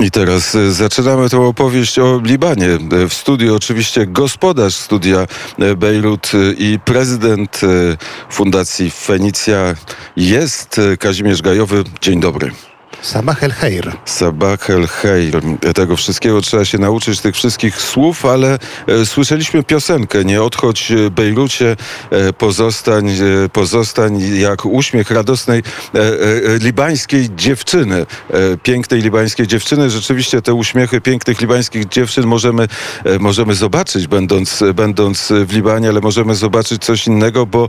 I teraz e, zaczynamy tę opowieść o Libanie. E, w studiu oczywiście gospodarz studia e, Bejrut i prezydent Fundacji Fenicja jest Kazimierz Gajowy. Dzień dobry. Sabah el Heir. Sabah el Heir. Tego wszystkiego trzeba się nauczyć, tych wszystkich słów, ale e, słyszeliśmy piosenkę, nie odchodź e, Bejrucie, e, pozostań, e, pozostań jak uśmiech radosnej e, e, libańskiej dziewczyny, pięknej libańskiej dziewczyny. Rzeczywiście te uśmiechy pięknych libańskich dziewczyn możemy, możemy zobaczyć, będąc, będąc w Libanie, ale możemy zobaczyć coś innego, bo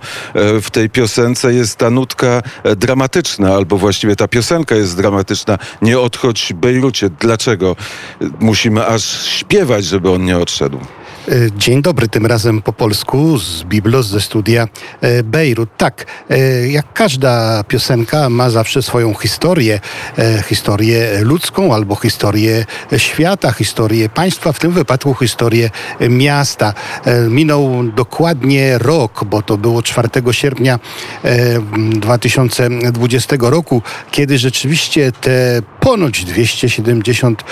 w tej piosence jest ta nutka dramatyczna, albo właściwie ta piosenka jest dramatyczna dramatyczna Nie odchodź Bejrucie. Dlaczego musimy aż śpiewać, żeby on nie odszedł? E, dzień dobry, tym razem po polsku z Biblos ze studia e, Bejrut. Tak, e, jak każda piosenka ma zawsze swoją historię, historię ludzką albo historię świata, historię państwa, w tym wypadku historię miasta. Minął dokładnie rok, bo to było 4 sierpnia 2020 roku, kiedy rzeczywiście te ponoć 270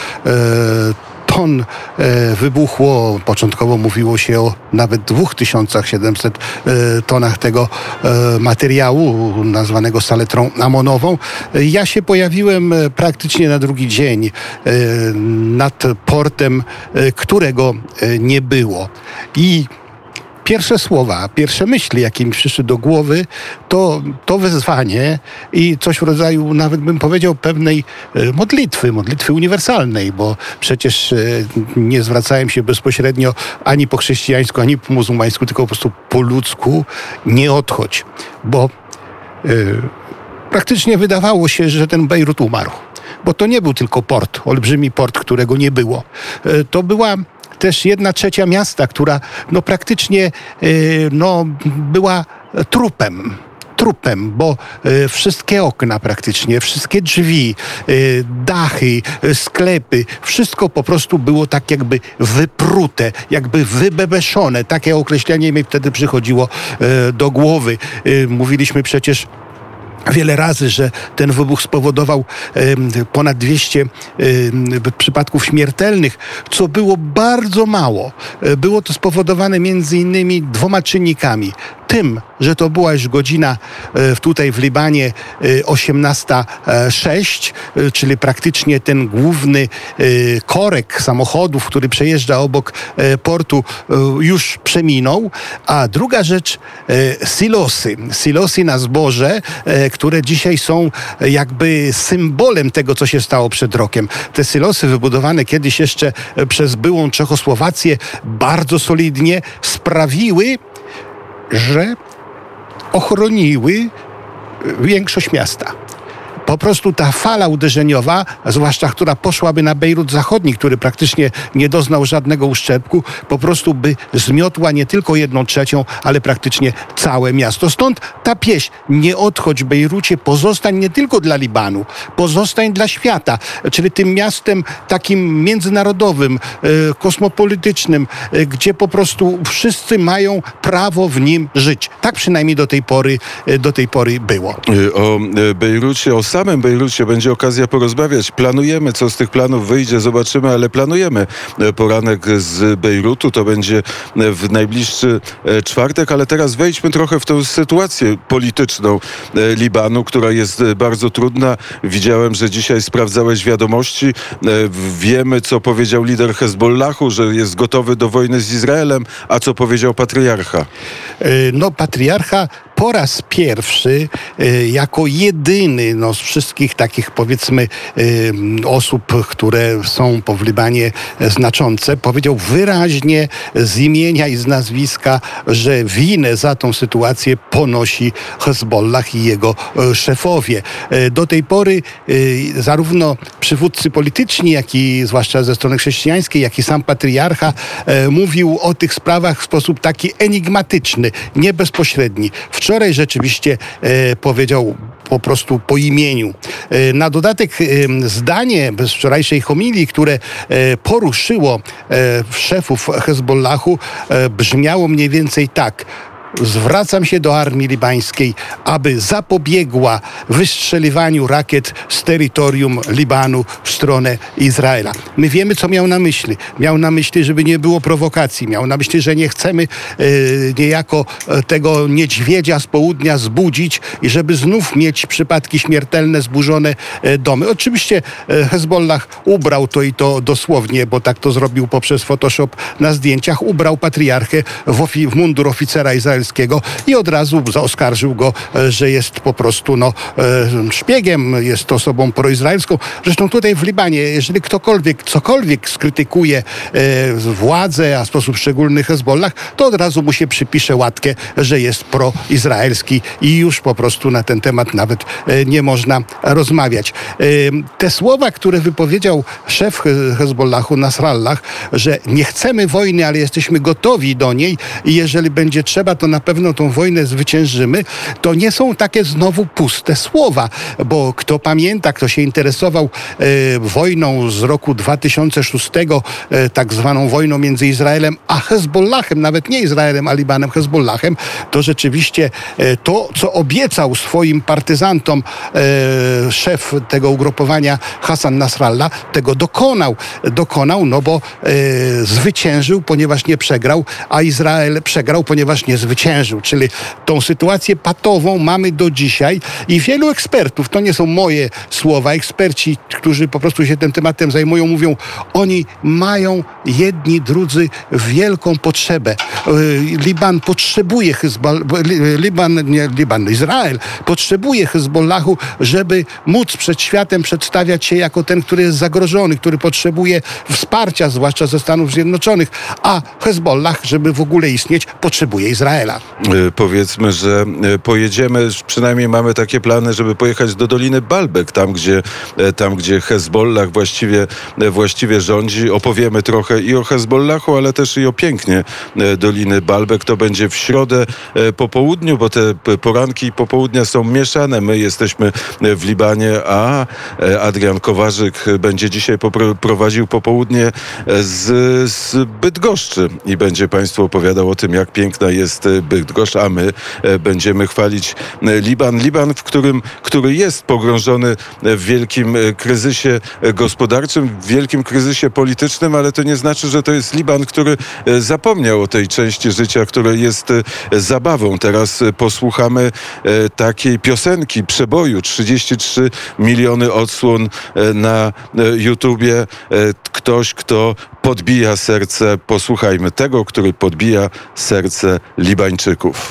ton e, wybuchło. Początkowo mówiło się o nawet 2700 e, tonach tego e, materiału nazwanego saletrą amonową. Ja się pojawiłem praktycznie na drugi dzień nad portem, którego nie było. I pierwsze słowa, pierwsze myśli, jakie mi przyszły do głowy, to, to wezwanie i coś w rodzaju, nawet bym powiedział, pewnej e, modlitwy, modlitwy uniwersalnej, bo przecież e, nie zwracałem się bezpośrednio ani po chrześcijańsku, ani po muzułmańsku, tylko po prostu po ludzku, nie odchodź, bo yy, praktycznie wydawało się, że ten Bejrut umarł. Bo to nie był tylko port, olbrzymi port, którego nie było. To była też jedna trzecia miasta, która no praktycznie y, no, była trupem trupem, bo y, wszystkie okna praktycznie, wszystkie drzwi, y, dachy, sklepy, wszystko po prostu było tak jakby wyprute, jakby wybebeszone. Takie określenie mi wtedy przychodziło do głowy. Mówiliśmy przecież wiele razy, że ten wybuch spowodował ponad 200 przypadków śmiertelnych, co było bardzo mało. E, było to spowodowane między innymi dwoma czynnikami tym, że to była już godzina e, tutaj w Libanie 18.06, e, e, czyli praktycznie ten główny korek samochodów, który przejeżdża obok portu, już przeminął. A druga rzecz, silosy. Silosy na zboże, które dzisiaj są jakby symbolem tego, co się stało przed rokiem. Te silosy wybudowane kiedyś jeszcze przez byłą Czechosłowację bardzo solidnie sprawiły, że ochroniły większość miasta po prostu ta fala uderzeniowa, zwłaszcza która poszłaby na Bejrut Zachodni, który praktycznie nie doznał żadnego uszczerbku, po prostu by zmiotła nie tylko jedną trzecią, ale praktycznie całe miasto. Stąd ta pieśń, nie odchodź Bejrucie, pozostań nie tylko dla Libanu, pozostań dla świata, czyli tym miastem takim międzynarodowym, e, kosmopolitycznym, e, gdzie po prostu wszyscy mają prawo w nim żyć. Tak przynajmniej do tej pory, e, do tej pory było. O Bejrucie, o samym Bejrucie będzie okazja porozmawiać. Planujemy, co z tych planów wyjdzie, zobaczymy, ale planujemy e, poranek z Bejrutu. To będzie e, w najbliższy e, czwartek, ale teraz wejdźmy trochę w tę sytuację polityczną Libanu, która jest bardzo trudna. Widziałem, że dzisiaj sprawdzałeś wiadomości. Wiemy, co powiedział lider Hezbollahu, że jest gotowy do wojny z Izraelem, a co powiedział patriarcha? No, patriarcha po raz pierwszy jako jedyny no, z wszystkich takich powiedzmy y, osób, które są po w Libanie znaczące, powiedział wyraźnie z imienia i z nazwiska, że winę za tą sytuację ponosi Hezbollah i jego e, szefowie. Do tej pory zarówno przywódcy polityczni, jak i zwłaszcza ze strony chrześcijańskiej, jak i sam patriarcha mówił o tych sprawach w sposób taki enigmatyczny, nie bezpośredni. Wczoraj rzeczywiście powiedział po prostu po imieniu. E, na dodatek e, zdanie z wczorajszej homilii, które e, poruszyło szefów Hezbollahu, brzmiało mniej więcej tak. Zwracam się do armii libańskiej, aby zapobiegła wystrzeliwaniu rakiet z terytorium Libanu w stronę Izraela. My wiemy, co miał na myśli. Miał na myśli, żeby nie było prowokacji. Miał na myśli, że nie chcemy e, niejako e, tego niedźwiedzia z południa zbudzić i żeby znów mieć przypadki śmiertelne, zburzone e, domy. Oczywiście e, Hezbollah ubrał to i to dosłownie, bo tak to zrobił poprzez Photoshop na zdjęciach. Ubrał patriarchę w, ofi- w mundur oficera izraelskiego i od razu oskarżył go, e, że jest po prostu no, e, szpiegiem, jest osobą proizraelską. Zresztą tutaj w Libanie, jeżeli ktokolwiek cokolwiek skrytykuje e, władzę, a w sposób szczególny Hezbollah, to od razu mu się przypisze łatkę, że jest proizraelski i już po prostu na ten temat nawet nie można rozmawiać. Te słowa, które wypowiedział szef He- Hezbollahu Nasrallah, że nie chcemy wojny, ale jesteśmy gotowi do niej i jeżeli będzie trzeba, to na pewno tą wojnę zwyciężymy, to nie są takie znowu puste słowa, bo kto pamięta, kto się interesował e, wojną z roku 2006, e, tak zwaną wojną między Izraelem a Hezbollahem, nawet nie Izraelem, a Libanem, Hezbollahem, to rzeczywiście e, to, co obiecał swoim partyzantom e, szef tego ugrupowania Hassan Nasrallah, tego dokonał. Dokonał, no bo e, zwyciężył, ponieważ nie przegrał, a Izrael przegrał, ponieważ nie zwyciężył. Czyli tą sytuację patową mamy do dzisiaj i wielu ekspertów, to nie są moje słowa, eksperci, którzy po prostu się tym tematem zajmują, mówią, oni mają jedni, drudzy wielką potrzebę. E, Liban potrzebuje Hezbollah, Liban, nie Liban, Izrael potrzebuje Hezbollahu, żeby móc przed światem przedstawiać się jako ten, który jest zagrożony, który potrzebuje wsparcia, zwłaszcza ze Stanów Zjednoczonych, a Hezbollah, żeby w ogóle istnieć, potrzebuje Izraela. E, Powiedzmy, że e, pojedziemy, przynajmniej mamy takie plany, żeby pojechać do Doliny Balbek, tam gdzie, e, tam, gdzie Hezbollah właściwie, właściwie rządzi. Opowiemy trochę i o Hezbollahu, ale też i o pięknie Doliny Balbek. To będzie w środę po południu, bo te poranki i popołudnia są mieszane. My jesteśmy w Libanie, a Adrian Kowarzyk będzie dzisiaj prowadził popołudnie z, z Bydgoszczy i będzie Państwu opowiadał o tym, jak piękna jest Bydgoszcz, a my e, będziemy chwalić e, Liban. Liban, w którym, który jest pogrążony w wielkim e, kryzysie gospodarczym, w wielkim kryzysie politycznym, ale to nie znaczy, że to jest Liban, który zapomniał o tej części życia, która jest zabawą. Teraz posłuchamy takiej piosenki, przeboju, 33 miliony odsłon na YouTubie. Ktoś, kto podbija serce, posłuchajmy tego, który podbija serce Libańczyków.